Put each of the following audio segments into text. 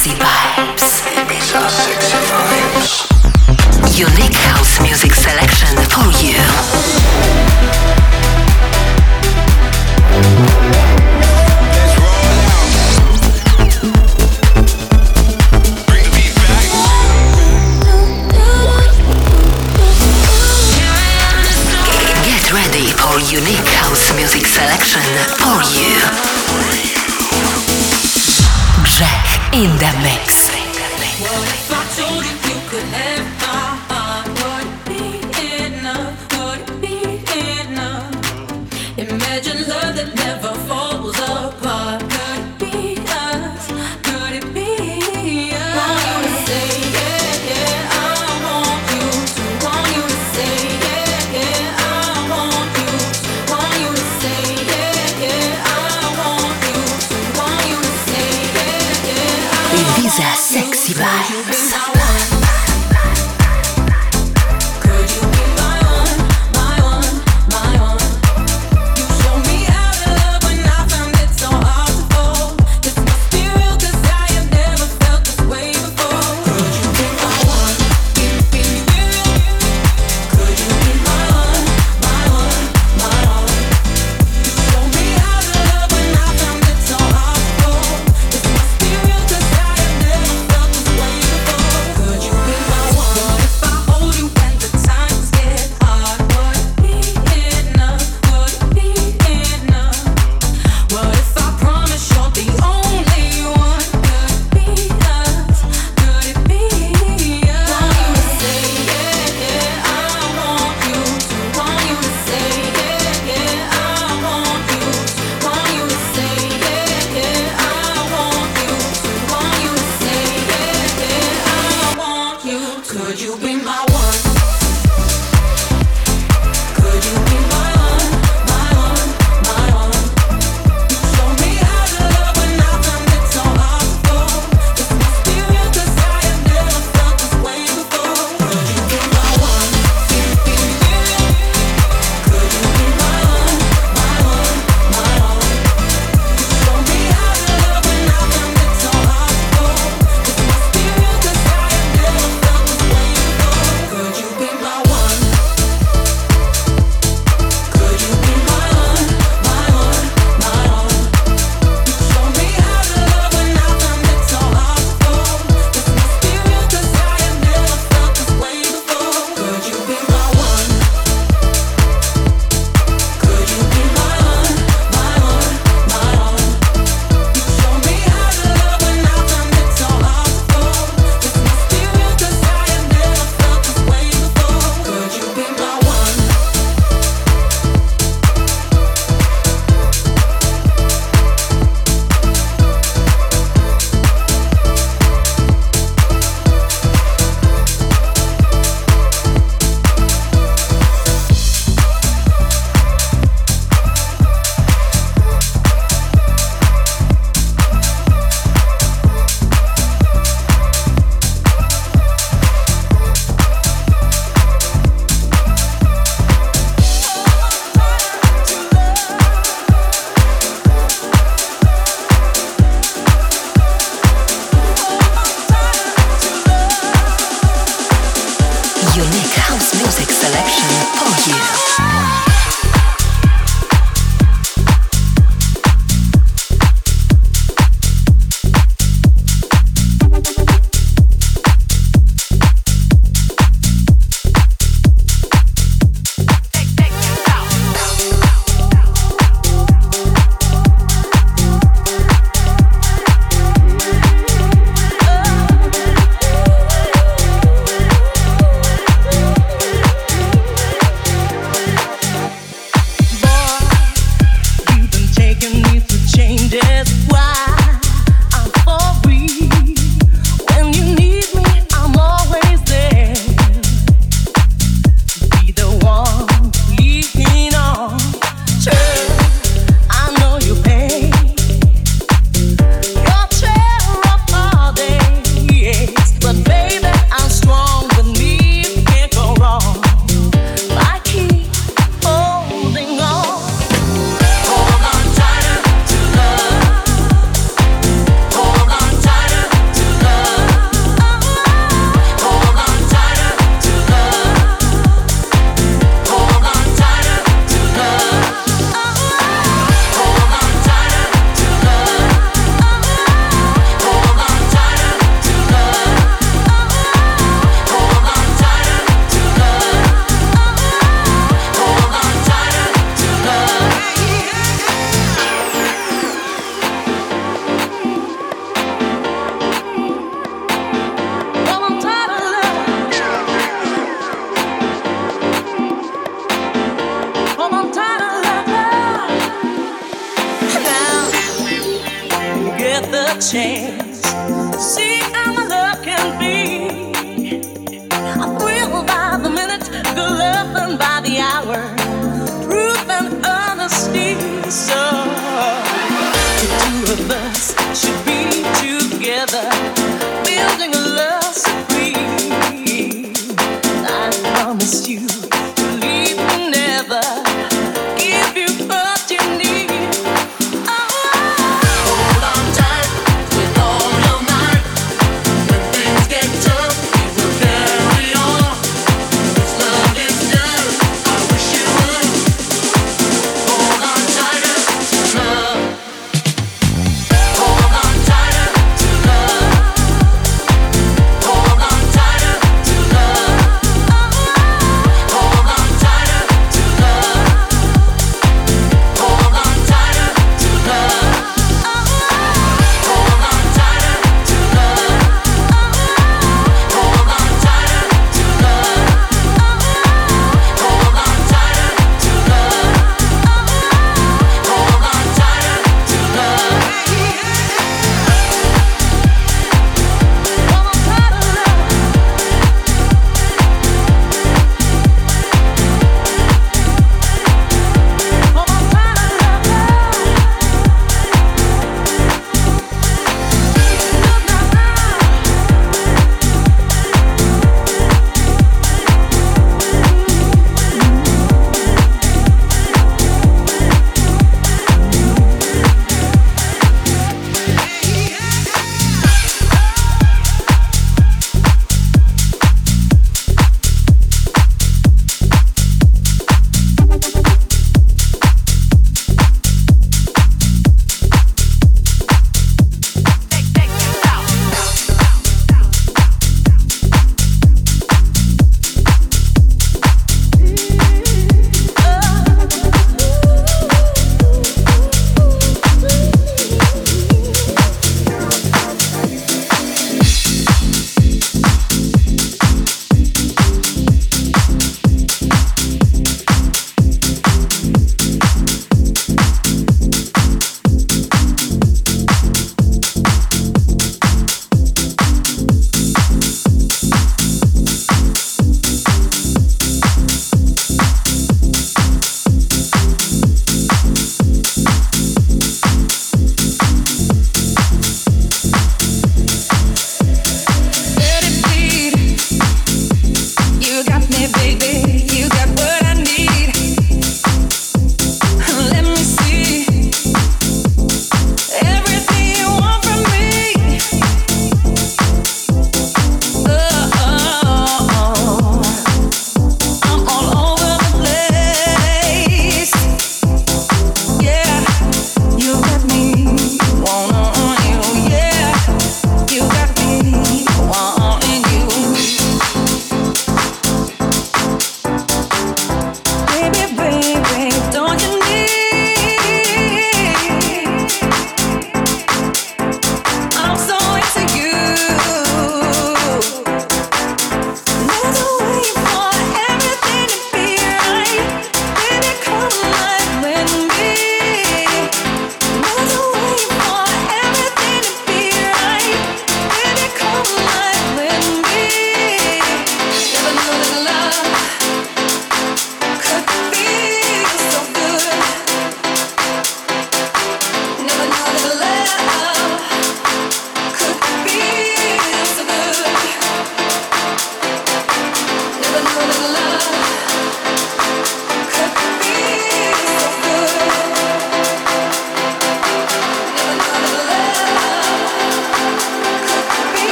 sexy vibes. These sexy vibes. Unique house music selection for you. unique house music selection in the mix. remember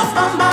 off my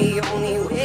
the only way.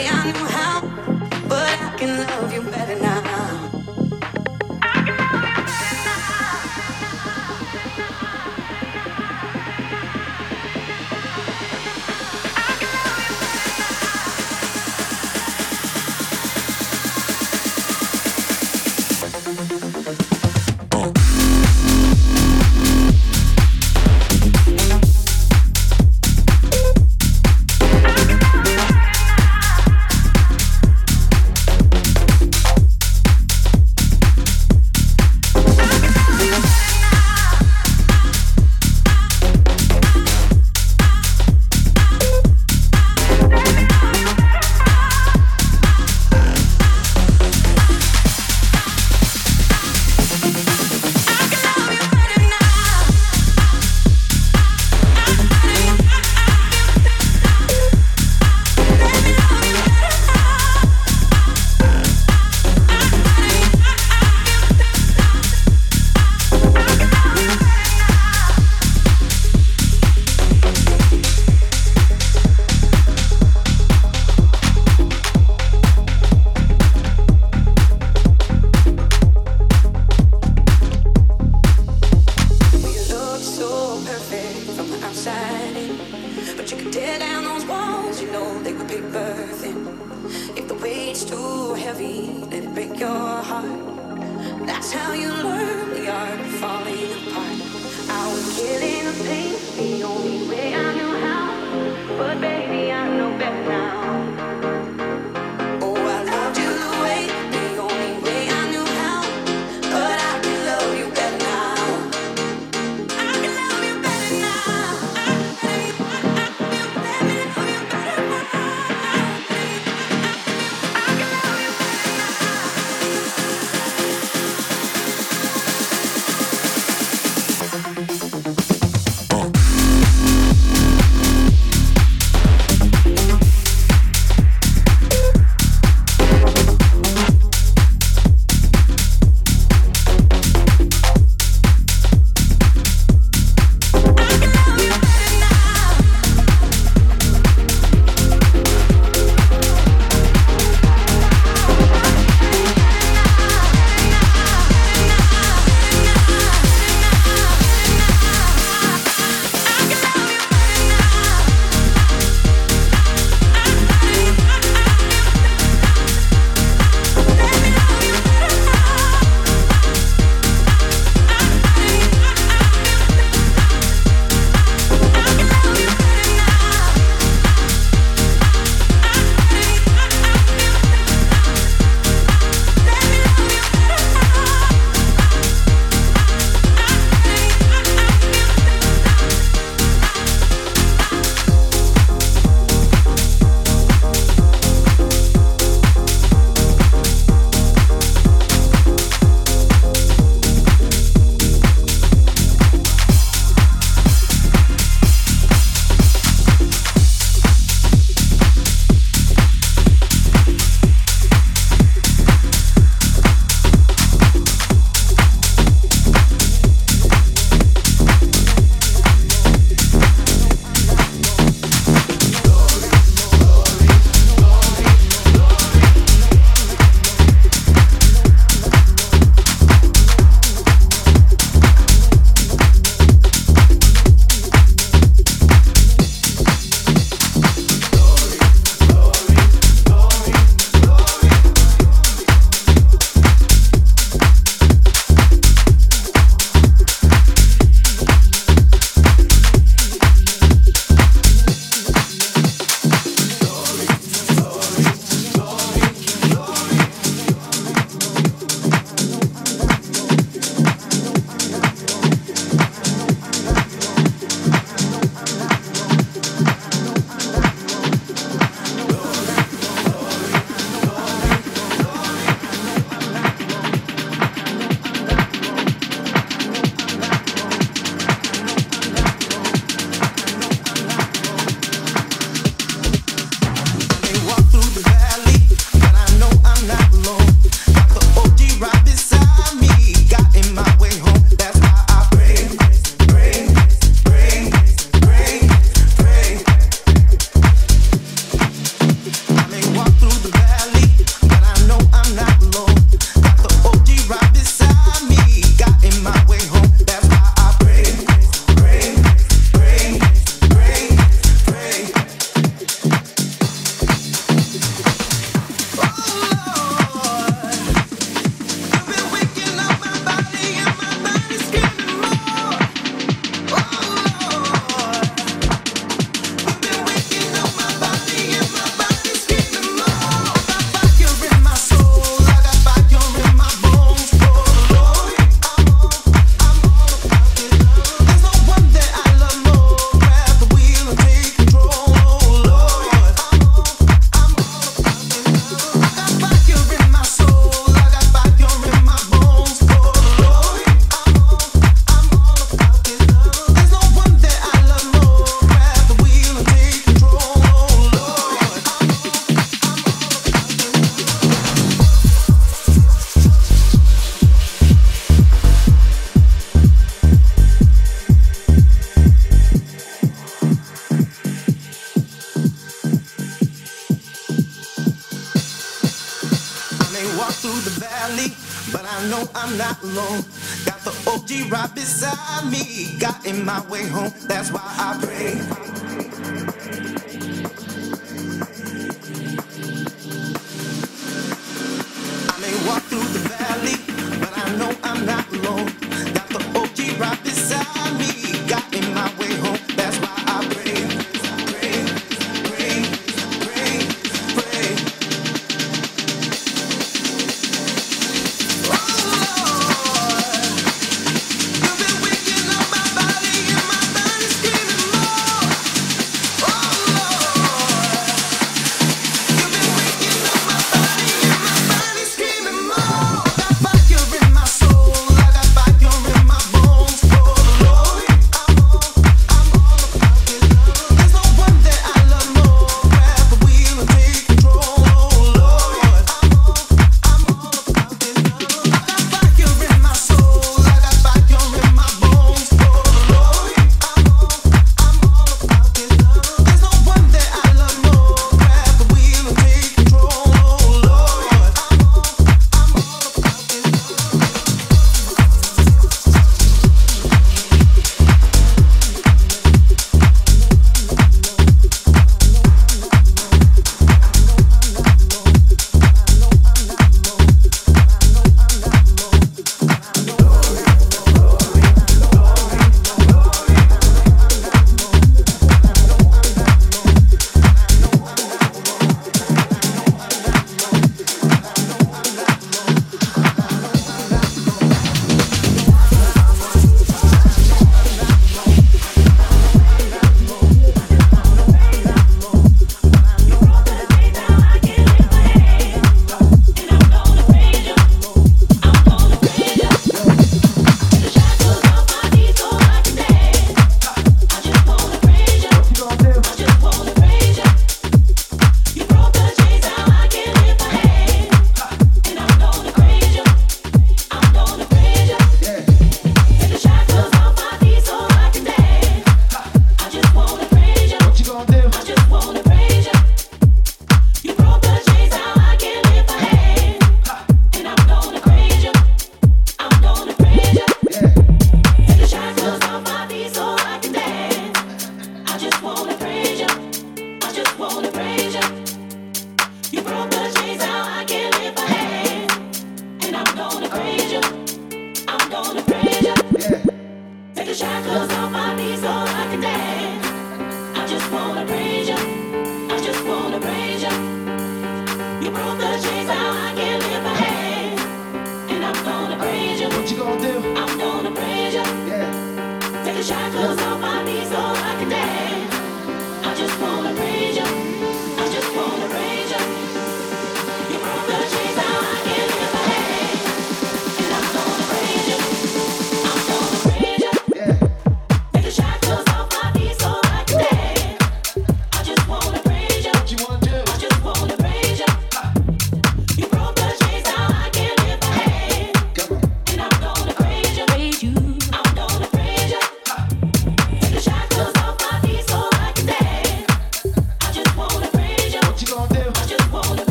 not alone. Got the OG right beside me. Got in my way home. That's why I pray.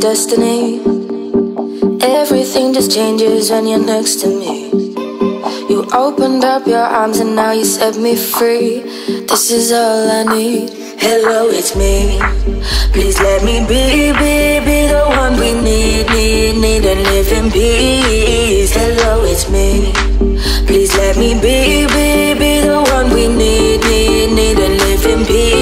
destiny. Everything just changes when you're next to me. You opened up your arms and now you set me free. This is all I need. Hello, it's me. Please let me be, be, be the one we need, need, need and live in peace. Hello, it's me. Please let me be, be, be the one we need, need, need and live in peace.